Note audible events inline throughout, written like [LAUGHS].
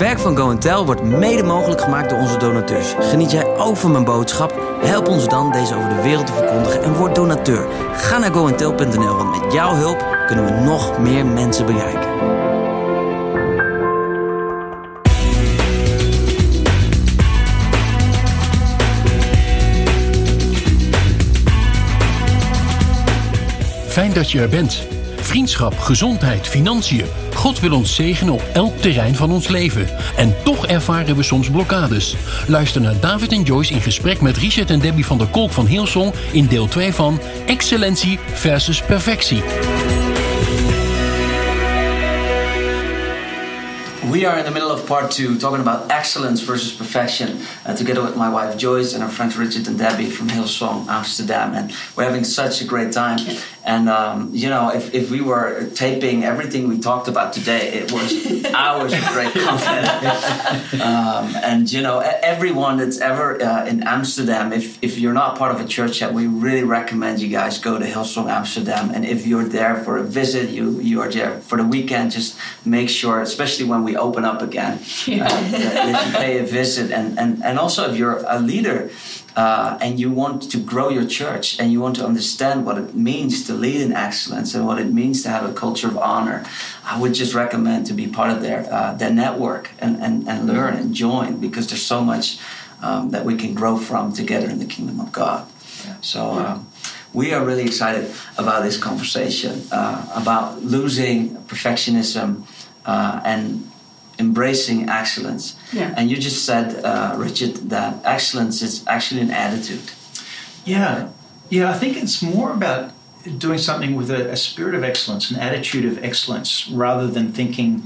werk van Go Tell wordt mede mogelijk gemaakt door onze donateurs. Geniet jij ook van mijn boodschap? Help ons dan deze over de wereld te verkondigen en word donateur. Ga naar goentel.nl, want met jouw hulp kunnen we nog meer mensen bereiken. Fijn dat je er bent. Vriendschap, gezondheid, financiën. God wil ons zegenen op elk terrein van ons leven. En toch ervaren we soms blokkades. Luister naar David en Joyce in gesprek met Richard en Debbie van der Kolk van Hillsong in deel 2 van Excellentie versus Perfectie. We are in the middle of part two, talking about excellence versus perfection, uh, together with my wife Joyce and our friends Richard and Debbie from Hillsong Amsterdam. And we're having such a great time. And, um, you know, if, if we were taping everything we talked about today, it was [LAUGHS] hours of great content. [LAUGHS] um, and, you know, everyone that's ever uh, in Amsterdam, if, if you're not part of a church yet, we really recommend you guys go to Hillsong Amsterdam. And if you're there for a visit, you, you are there for the weekend, just make sure, especially when we open up again, yeah. uh, that, that, you pay a visit. And, and, and also, if you're a leader uh, and you want to grow your church and you want to understand what it means to lead in excellence and what it means to have a culture of honor, I would just recommend to be part of their, uh, their network and, and, and learn and join because there's so much um, that we can grow from together in the kingdom of God. Yeah. So, um, we are really excited about this conversation uh, about losing perfectionism uh, and embracing excellence. Yeah. And you just said, uh, Richard, that excellence is actually an attitude. Yeah. Yeah, I think it's more about doing something with a, a spirit of excellence, an attitude of excellence, rather than thinking,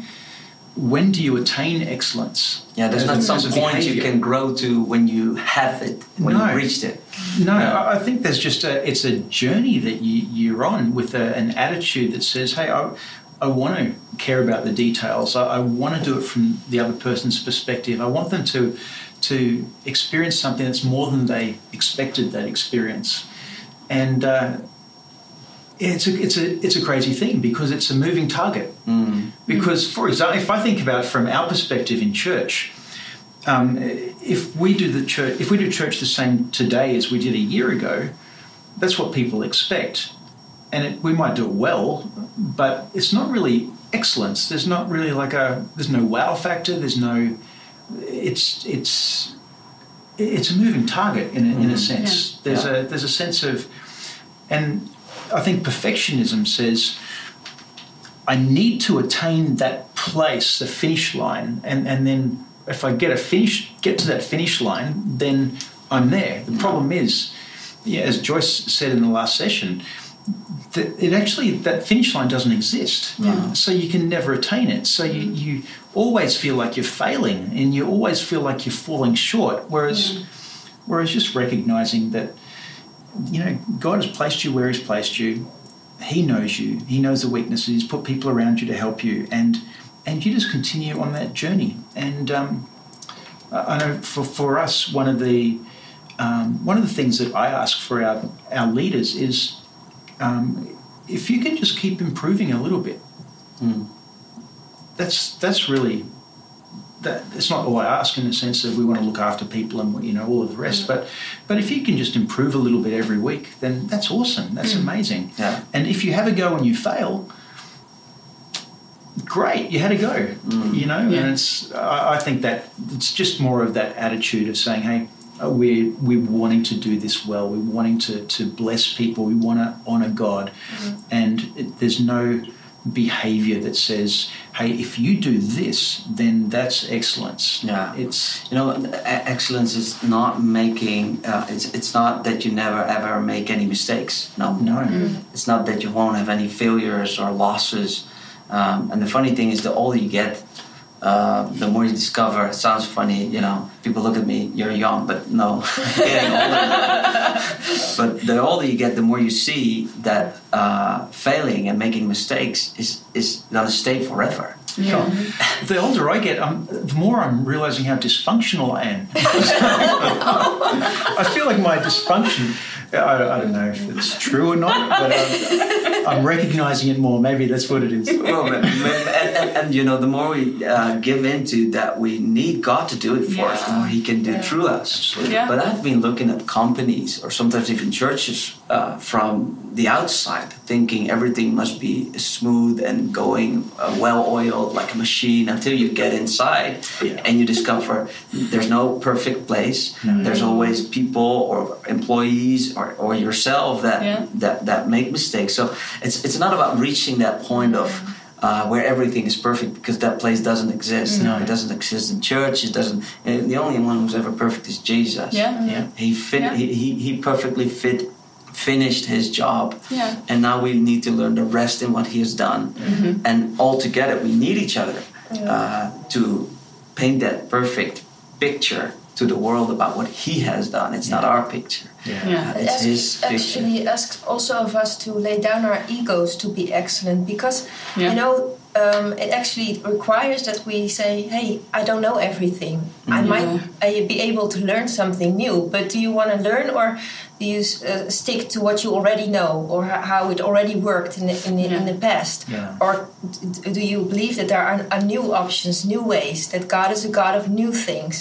when do you attain excellence? Yeah, there's not some point behavior. you can grow to when you have it, when no. you've reached it. No, no, I think there's just a, it's a journey that you, you're on with a, an attitude that says, hey, I, I want to care about the details. I, I, want to do it from the other person's perspective. I want them to to experience something that's more than they expected that experience. And uh, it's a it's a it's a crazy thing because it's a moving target. Mm. Because, for example, if I think about it from our perspective in church. Um, if we do the church, if we do church the same today as we did a year ago, that's what people expect and it, we might do it well, but it's not really excellence. There's not really like a there's no wow factor. There's no it's it's it's a moving target in a, mm. in a mm. sense. Yeah. There's yeah. a there's a sense of and I think perfectionism says I need to attain that place, the finish line, and, and then if I get a finish get to that finish line, then I'm there. The problem is, yeah, as Joyce said in the last session, it actually that finish line doesn't exist. Yeah. So you can never attain it. So you, you always feel like you're failing and you always feel like you're falling short. Whereas yeah. whereas just recognizing that you know God has placed you where He's placed you. He knows you. He knows the weaknesses. He's put people around you to help you, and and you just continue on that journey. And um, I know for for us, one of the um, one of the things that I ask for our our leaders is um, if you can just keep improving a little bit, mm. that's that's really that. It's not all I ask in the sense that we want to look after people and you know all of the rest, mm. but but if you can just improve a little bit every week, then that's awesome. That's mm. amazing. Yeah. And if you have a go and you fail, great, you had a go. Mm. You know, yeah. and it's I, I think that it's just more of that attitude of saying, hey we're, we're wanting to do this well. We're wanting to, to bless people. We want to honor God. Mm-hmm. And it, there's no behavior that says, hey, if you do this, then that's excellence. Yeah. It's, you know, excellence is not making, uh, it's, it's not that you never ever make any mistakes. No. No. Mm-hmm. It's not that you won't have any failures or losses. Um, and the funny thing is, the older you get, uh, the more you discover, it sounds funny, you know, people look at me, you're young, but no, [LAUGHS] getting older. but the older you get, the more you see that uh, failing and making mistakes is, is going to stay forever. Yeah. [LAUGHS] the older I get, I'm, the more I'm realizing how dysfunctional I am. [LAUGHS] I feel like my dysfunction I, I don't know if it's true or not, but I'm, I'm recognizing it more. Maybe that's what it is. well, and, and, and, you know, the more we uh, give into that, we need God to do it for us, the more He can do Yeah. through us. Absolutely. Yeah. But I've been looking at companies or sometimes even churches uh, from the outside, thinking everything must be smooth and going uh, well oiled like a machine until you get inside Yeah. and you discover there's no perfect place. There's always people or employees or, or yourself that, Yeah. that that make mistakes. So it's it's not about reaching that point of uh, where everything is perfect because that place doesn't exist. No. It doesn't exist in church. It doesn't. uh, The only one who's ever perfect is Jesus. Yeah. Yeah. He fit. Yeah. He, he he perfectly fit finished his job. Yeah. And now we need to learn to rest in what he has done. Mm-hmm. And all together we need each other uh, to paint that perfect picture to the world about what he has done. It's not our picture. Yeah. Yeah. Uh, it's It his asks- picture. actually asks also of us to lay down our egos to be excellent because Yeah. you know um, it actually requires that we say hey i don't know everything. I might uh, be able to learn something new but do you want to learn or do you uh, stick to what you already know or ho- how it already worked in the, in the, in the past? Yeah. or d- do you believe that there are, are new options new ways that god is a god of new things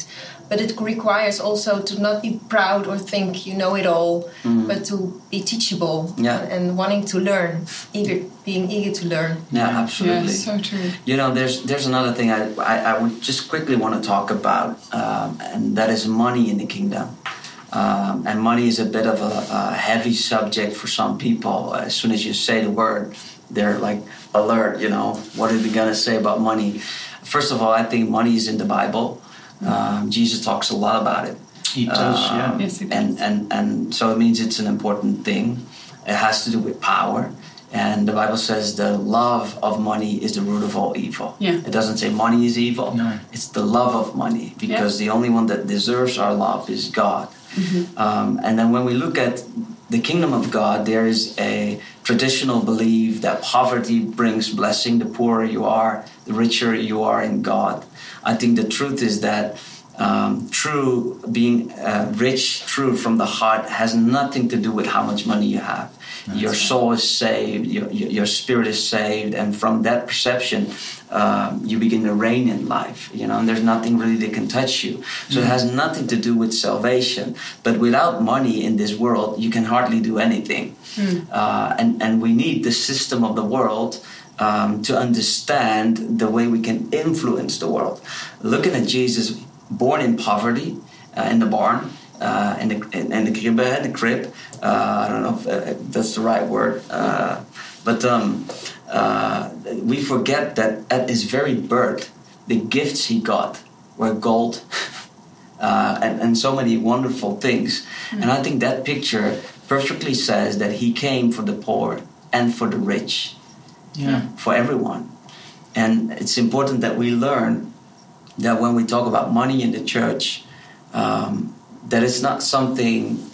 but it requires also to not be proud or think you know it all, but to be teachable Mm. Yeah. and wanting to learn, eager, being eager to learn. Yeah, absolutely. Yeah, so true. You know, there's there's another thing I, I, I would just quickly want to talk about, um, and that is money in the kingdom. Um, and money is a bit of a, a heavy subject for some people. As soon as you say the word, they're like alert. You know, what are they gonna say about money? First of all, I think money is in the Bible. Um, Jesus talks a lot about it. He does, yeah. Um, Yes, he does. and, and, and so it means it's an important thing. It has to do with power. And the Bible says the love of money is the root of all evil. Yeah. It doesn't say money is evil. No. It's the love of money because the only one that deserves our love is God. Mm-hmm. Um, and then when we look at the kingdom of God, there is a traditional belief that poverty brings blessing. The poorer you are, the richer you are in God. I think the truth is that um, true being uh, rich, true from the heart, has nothing to do with how much money you have. your soul is saved, your, your, spirit is saved, and from that perception, um, you begin to reign in life. You know, and there's nothing really that can touch you. So it has nothing to do with salvation. But without money in this world, you can hardly do anything. Uh, and and we need the system of the world um, to understand the way we can influence the world. Looking at Jesus, born in poverty, uh, in the barn, uh, in the in, in the crib, in the crib. Uh, I don't know if uh, that's the right word, uh, but um, uh, we forget that at his very birth, the gifts he got were gold. [LAUGHS] Uh, and, and so many wonderful things. And I think that picture perfectly says that he came for the poor and for the rich Yeah. for everyone. And it's important that we learn that when we talk about money in the church, um, that it's not something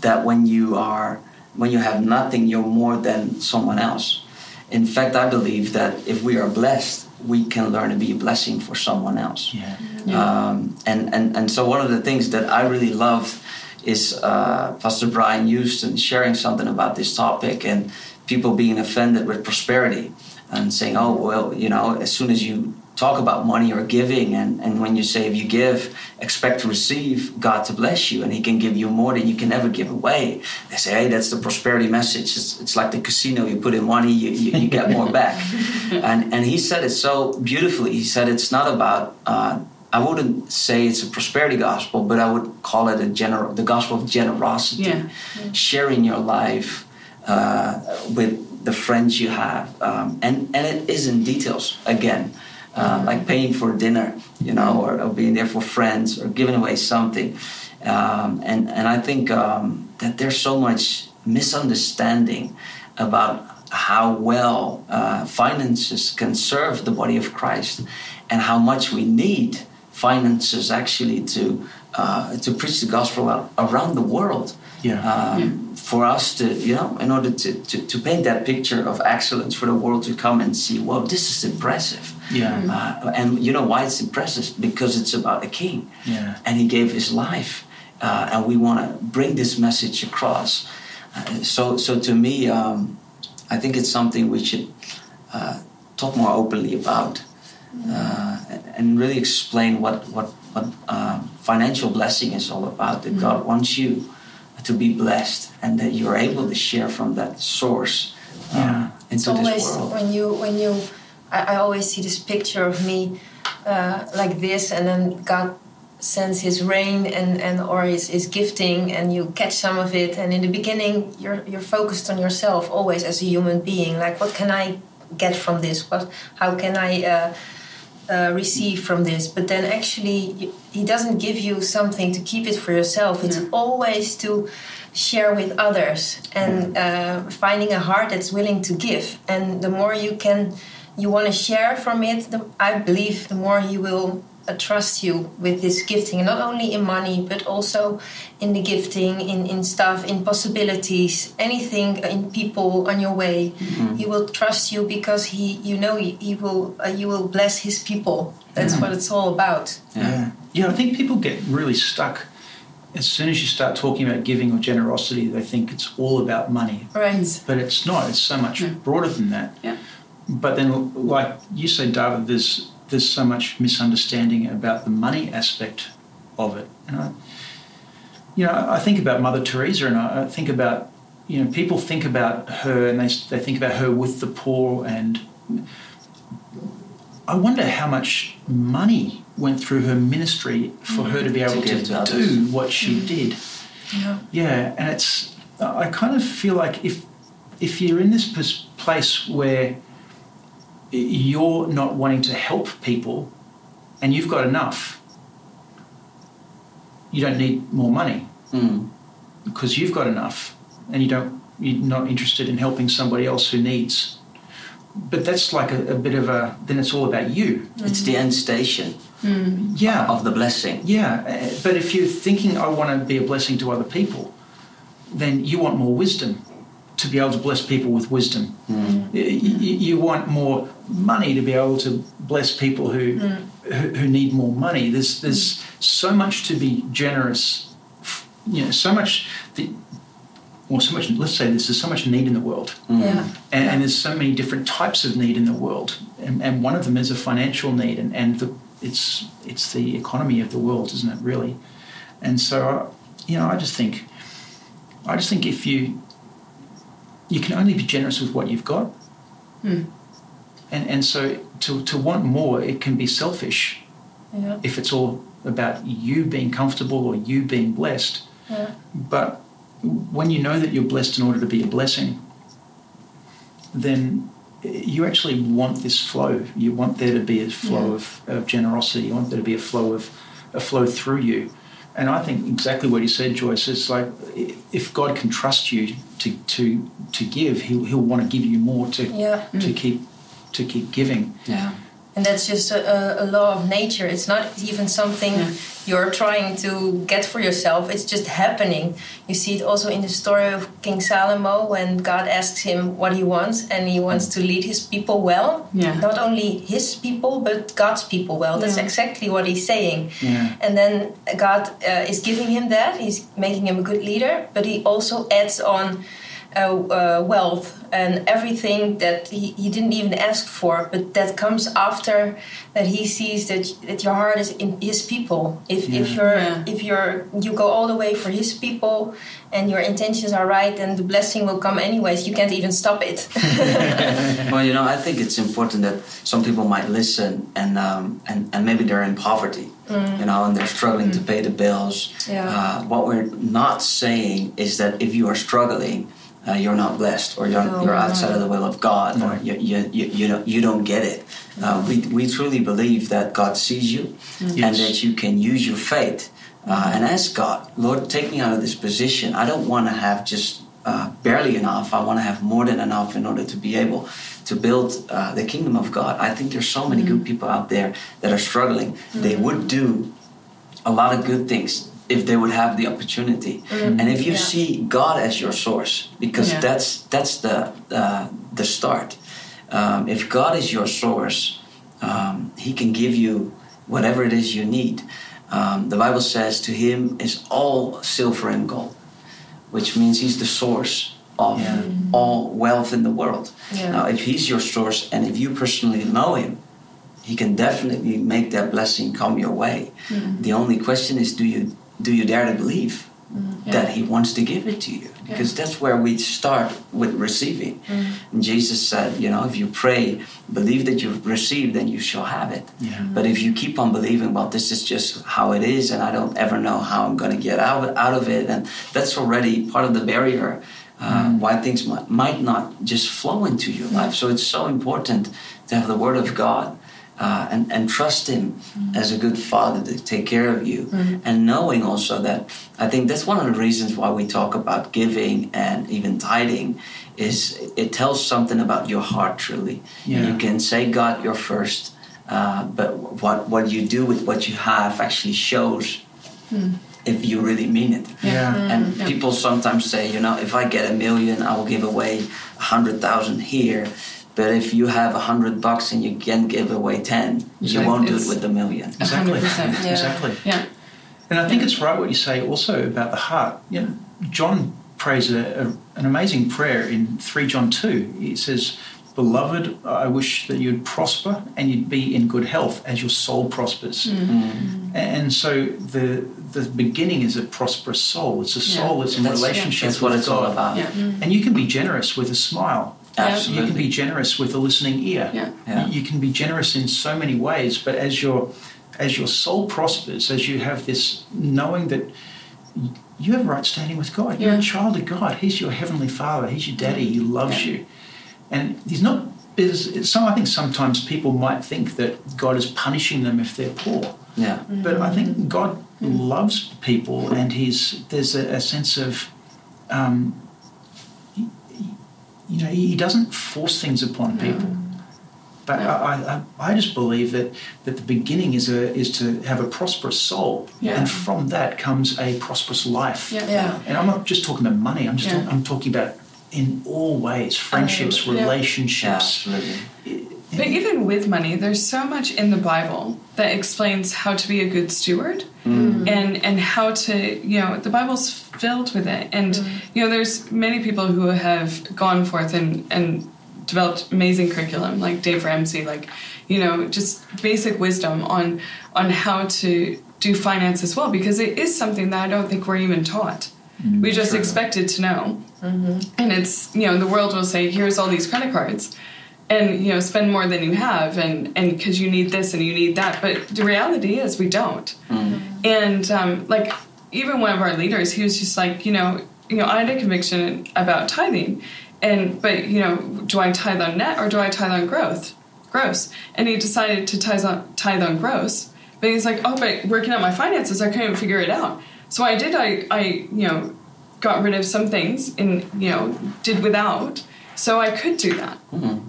that when you are when you have nothing, you're more than someone else. In fact, I believe that if we are blessed, we can learn to be a blessing for someone else. Yeah. Um, and, and, and so one of the things that I really loved is uh, Pastor Brian Houston sharing something about this topic and people being offended with prosperity and saying, oh, well, you know, as soon as you talk about money or giving and, and when you say if you give, expect to receive God to bless you and he can give you more than you can ever give away. They say, hey, that's the prosperity message. It's, it's like the casino. You put in money, you, you, you get more back. [LAUGHS] and, and he said it so beautifully. He said it's not about... Uh, I wouldn't say it's a prosperity gospel, but I would call it a gener- the gospel of generosity, Yeah. sharing your life uh, with the friends you have, um, and and it is in details again, uh, like paying for dinner, you know, or, or being there for friends, or giving away something, um, and and I think um, that there's so much misunderstanding about how well uh, finances can serve the body of Christ, and how much we need finances actually to uh, to preach the gospel around the world. Yeah. Um, For us to, you know, in order to, to, to paint that picture of excellence for the world to come and see, well, this is impressive. Yeah. Uh, and you know why it's impressive? Because it's about a king. Yeah. And he gave his life uh, and we want to bring this message across. Uh, so, so to me, um, I think it's something we should uh, talk more openly about uh, and really explain what what what uh, financial blessing is all about. That God wants you to be blessed, and that you're able to share from that source uh, Yeah. It's into always this world. when you when you I, I always see this picture of me uh, like this and then God sends his rain and, and or his, his gifting and you catch some of it and in the beginning you're you're focused on yourself always as a human being like what can I get from this what how can I uh, uh, receive from this but then actually he doesn't give you something to keep it for yourself. It's always to share with others and uh, finding a heart that's willing to give. And the more you can you want to share from it the, i believe the more he will Uh, trust you with this gifting not only in money but also in the gifting in, in stuff in possibilities anything uh, in people on your way mm-hmm. he will trust you because he you know he, he will uh, you will bless his people that's mm-hmm. what it's all about Yeah. Yeah, I think people get really stuck. As soon as you start talking about giving or generosity, they think it's all about money. right But it's not. It's so much broader than that. Yeah. But then, like you say, David, there's there's so much misunderstanding about the money aspect of it. And I, you know, I think about Mother Teresa, and I think about you know people think about her, and they they think about her with the poor, and I wonder how much money went through her ministry for her to be mm-hmm. able to, give to do what she mm-hmm. did. yeah Yeah, and it's I kind of feel like if if you're in this place where you're not wanting to help people and you've got enough, you don't need more money Mm. because you've got enough and you don't you're not interested in helping somebody else who needs. But that's like a, a bit of a then it's all about you. It's the end station Yeah. of the blessing. Yeah, but if you're thinking I want to be a blessing to other people, then you want more wisdom to be able to bless people with wisdom. Y- y- You want more money to be able to bless people who mm. who, who need more money. There's there's mm. so much to be generous. You know, so much. The, or so much. Let's say this. There's so much need in the world mm. yeah and, and there's so many different types of need in the world, and, and one of them is a financial need, and, and the, it's it's the economy of the world, isn't it? Really, and so you know, I just think, I just think if you you can only be generous with what you've got, hmm. and and so to to want more, it can be selfish yeah if it's all about you being comfortable or you being blessed. yeah But when you know that you're blessed in order to be a blessing, then you actually want this flow. You want there to be a flow Yeah. of, of generosity. You want there to be a flow of a flow through you. And I think exactly what you said, Joyce. It's like if God can trust you to to to give, He'll He'll want to give you more to yeah to keep to keep giving. Yeah. And that's just a, a, a law of nature. It's not even something you're trying to get for yourself. It's just happening. You see it also in the story of King Salomo when God asks him what he wants, and he wants to lead his people well. Yeah. Not only his people, but God's people well. That's Yeah. exactly what he's saying. Yeah. And then God uh, is giving him that. He's making him a good leader, but he also adds on uh, uh, wealth and everything that he, he didn't even ask for, but that comes after that he sees that that your heart is in his people. If if you're Yeah. if you're you go all the way for his people and your intentions are right, then the blessing will come anyways. You can't even stop it. [LAUGHS] Well, you know, I think it's important that some people might listen and um, and, and maybe they're in poverty, you know, and they're struggling to pay the bills. Yeah. Uh, what we're not saying is that if you are struggling, uh, you're not blessed or you're, No, you're outside of the will of God or you, you, you, you, don't, you don't get it. Uh, we, we truly believe that God sees you and that you can use your faith uh, and ask God, Lord, take me out of this position. I don't want to have just uh, barely enough. I want to have more than enough in order to be able to build uh, the kingdom of God. I think there's so many good people out there that are struggling. They would do a lot of good things if they would have the opportunity. And if you Yeah. see God as your source, because Yeah. that's that's the uh, the start. Um, if God is your source, um, He can give you whatever it is you need. Um, the Bible says, To him is all silver and gold, which means he's the source of Yeah. all wealth in the world. Now, if he's your source and if you personally know him, he can definitely make that blessing come your way. The only question is, do you do you dare to believe mm-hmm. that he wants to give it to you? Because that's where we start with receiving. Mm-hmm. And Jesus said, you know, if you pray, believe that you've received, then you shall have it. Yeah. Mm-hmm. But if you keep on believing, well, this is just how it is, and I don't ever know how I'm going to get out out of it, and that's already part of the barrier. Uh, Why things might, might not just flow into your life. So it's so important to have the Word of God uh, and, and trust Him as a good Father to take care of you. And knowing also that I think that's one of the reasons why we talk about giving and even tithing is it tells something about your heart truly. Yeah. You can say God you're first, uh, but what, what you do with what you have actually shows if you really mean it. Yeah. And people sometimes say, you know, if I get a million, I will give away a hundred thousand here. But if you have a hundred bucks and you can give away ten, you won't do it with the million. Exactly. Yeah. Exactly. Yeah. And I think it's right what you say also about the heart. You know, John prays a, a, an amazing prayer in 3 John 2. He says, Beloved, I wish that you'd prosper and you'd be in good health as your soul prospers. Mm-hmm. And so the the beginning is a prosperous soul. It's a soul that's in That's- relationship That's what with it's God. all about. Yeah. And you can be generous with a smile. You can be generous with a listening ear. Yeah. Yeah. You can be generous in so many ways, but as your as your soul prospers, as you have this knowing that you have right standing with God, you're Yeah. a child of God. He's your heavenly Father. He's your daddy. He loves you, and He's not. Is some I think sometimes people might think that God is punishing them if they're poor, Yeah. but I think God loves people, and He's there's a, a sense of. Um, y- y- you know, he doesn't force things upon people. But I, I, I just believe that, that the beginning is a is to have a prosperous soul, Yeah. and from that comes a prosperous life. Yeah. Yeah. And I'm not just talking about money. I'm just Yeah. talking, I'm talking about in all ways, friendships, Yeah. relationships. Absolutely. But even with money, there's so much in the Bible that explains how to be a good steward Mm. and and how to you know the Bible's filled with it. And mm. you know there's many people who have gone forth and and developed amazing curriculum like Dave Ramsey, like you know just basic wisdom on on how to do finance as well because it is something that I don't think we're even taught. Mm, we just true. expected to know. Mm-hmm. And it's you know the world will say here's all these credit cards and you know spend more than you have and and because you need this and you need that but the reality is we don't mm-hmm. And um, like even one of our leaders he was just like you know you know i had a conviction about tithing. And but you know do i tithe on net or do i tithe on growth? Gross. And he decided to tithe on tithe on gross. But he's like oh but working out my finances i couldn't figure it out. So i did i i you know got rid of some things and you know did without. So i could do that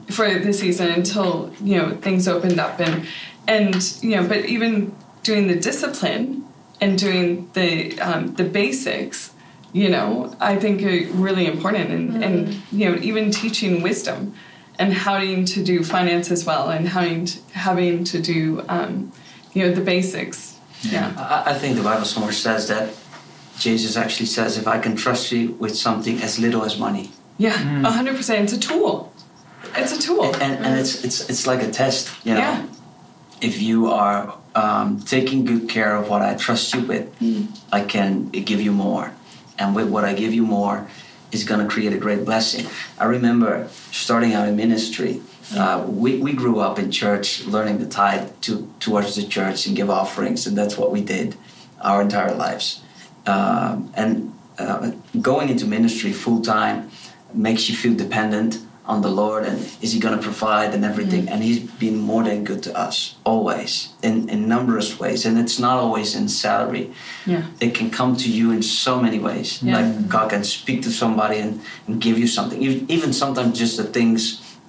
for the season until you know things opened up and and you know but even doing the discipline and doing the um, the basics you know i think are really important and and you know even teaching wisdom and having to do finance as well and having to, having to do um, you know the basics. Yeah. I, I think the Bible somewhere says that Jesus actually says, if I can trust you with something as little as money. yeah a 100% it's a tool. It's a tool. And, and it's, it's, it's like a test, you know. Yeah. If you are um, taking good care of what I trust you with, I can give you more. And with what I give you more, is going to create a great blessing. I remember starting out in ministry. Uh, we, we grew up in church, learning the tithe to, towards the church and give offerings, and that's what we did our entire lives. Um, and uh, going into ministry full time makes you feel dependent on the Lord and is He going to provide and everything. And He's been more than good to us, always, in, in numerous ways. And it's not always in salary. yeah It can come to you in so many ways. Yeah. Like God can speak to somebody and, and give you something. Even, even sometimes just the things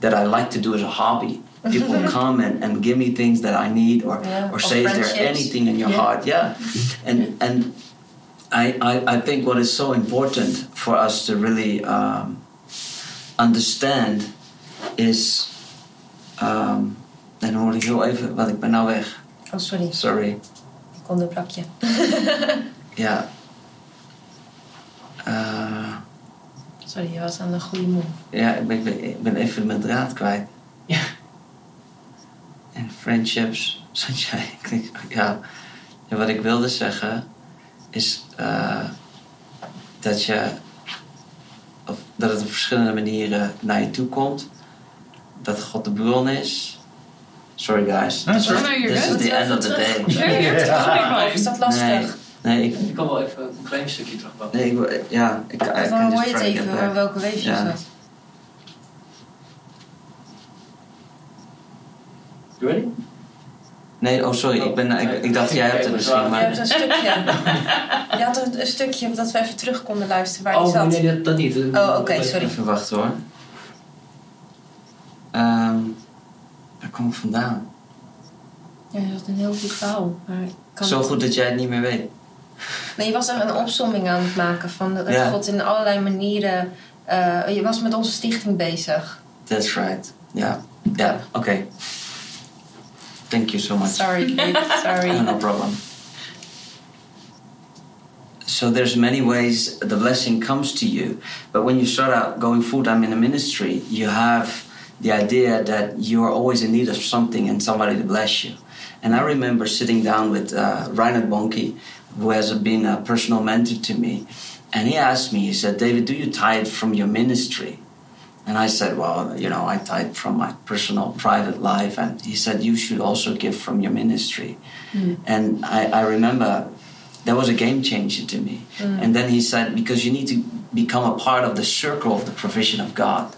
that I like to do as a hobby. People [LAUGHS] come and, and give me things that I need or, Yeah, or or say, is there anything in your Yeah. heart? Yeah. [LAUGHS] And, and I, I, I think what is so important for us to really um, understand is. Um, en dan hoor ik heel even, wat ik ben nou weg. Oh, sorry. Sorry. Ik onderbrak je. [LAUGHS] Ja. Eh, Sorry, je was aan de goede move. ja, ik ben, ik ben- even mijn draad kwijt. Ja. En friendships, [LAUGHS] zat jij? Ik denk, ja. En wat ik wilde zeggen is eh, dat je, of dat het op verschillende manieren naar je toe komt. Dat God de bron is. Sorry guys. This, is good. the end of the day. Nee, Of is dat lastig? Nee, nee, ik, Ik kan wel even een klein stukje terugbouwen. nee, ik, ja, ik, I Of can dan hoor je het even, welke weefjes Ja. dat? You ready? Nee, oh sorry, ik, ben, ik, ik dacht jij hebt het misschien, Je maar... hebt een stukje. [LAUGHS] Je had een, een stukje dat we even terug konden luisteren waar die Oh, zat. nee, nee, dat, dat niet. Oh, oké, sorry. Even wachten hoor. Ehm waar kom ik vandaan? Ja, je had een heel goed verhaal. Maar kan Zo het- goed dat jij het niet meer weet. Nee, je was er een opsomming aan het maken van dat Ja. God in allerlei manieren. eh, je was met onze stichting bezig. That's right. Ja, ja, oké. Thank you so much. Sorry. Sorry. No problem. So there's many ways the blessing comes to you, but when you start out going full time in the ministry, you have the idea that you are always in need of something and somebody to bless you. And I remember sitting down with uh, Reinhard Bonnke, who has been a personal mentor to me, and he asked me, he said, David, do you tithe from your ministry? And I said, Well, you know, I tithe from my personal, private life. And he said, You should also give from your ministry. Mm. And I, I remember that was a game changer to me. Mm. And then he said, Because you need to become a part of the circle of the provision of God.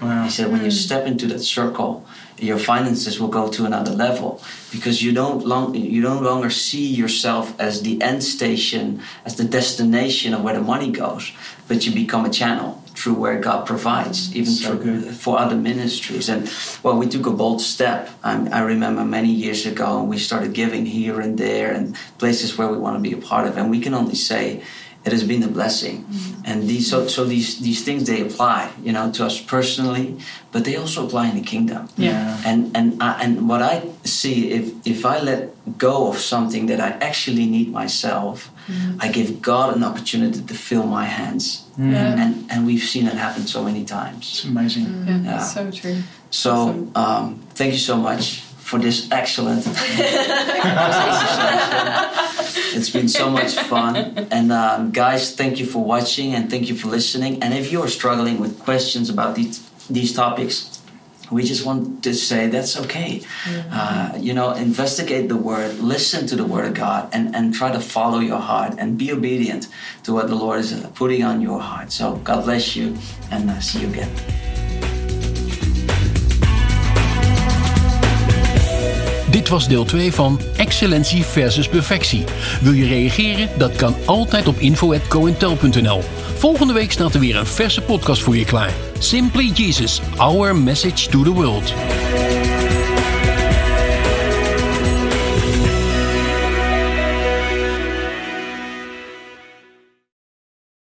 Wow. He said, when you mm. step into that circle, your finances will go to another level because you don't long, you no longer see yourself as the end station, as the destination of where the money goes, but you become a channel through where God provides, mm-hmm. even So through, for other ministries. And well, we took a bold step. I, I remember many years ago, and we started giving here and there and places where we want to be a part of. And we can only say it has been a blessing. Mm-hmm. And these so, so these these things they apply, you know, to us personally, but they also apply in the kingdom. Yeah. And and I, and what I see if if I let go of something that I actually need myself, mm-hmm. I give God an opportunity to fill my hands. Mm. Yeah. And and we've seen it happen so many times. It's amazing. Mm. Yeah, Yeah. so true. So Awesome. um, thank you so much for this excellent [LAUGHS] [LAUGHS] It's been so much fun. And um, guys, thank you for watching and thank you for listening. And if you are struggling with questions about these, these topics, we just want to say that's okay. Uh, you know, investigate the word, listen to the word of God, and, and try to follow your heart and be obedient to what the Lord is putting on your heart. So, God bless you and uh, see you again. Dit was deel 2 van Excellentie versus Perfectie. Wil je reageren? Dat kan altijd op info.cointel.nl. Volgende week staat er weer een verse podcast voor je klaar. Simply Jesus, our message to the world.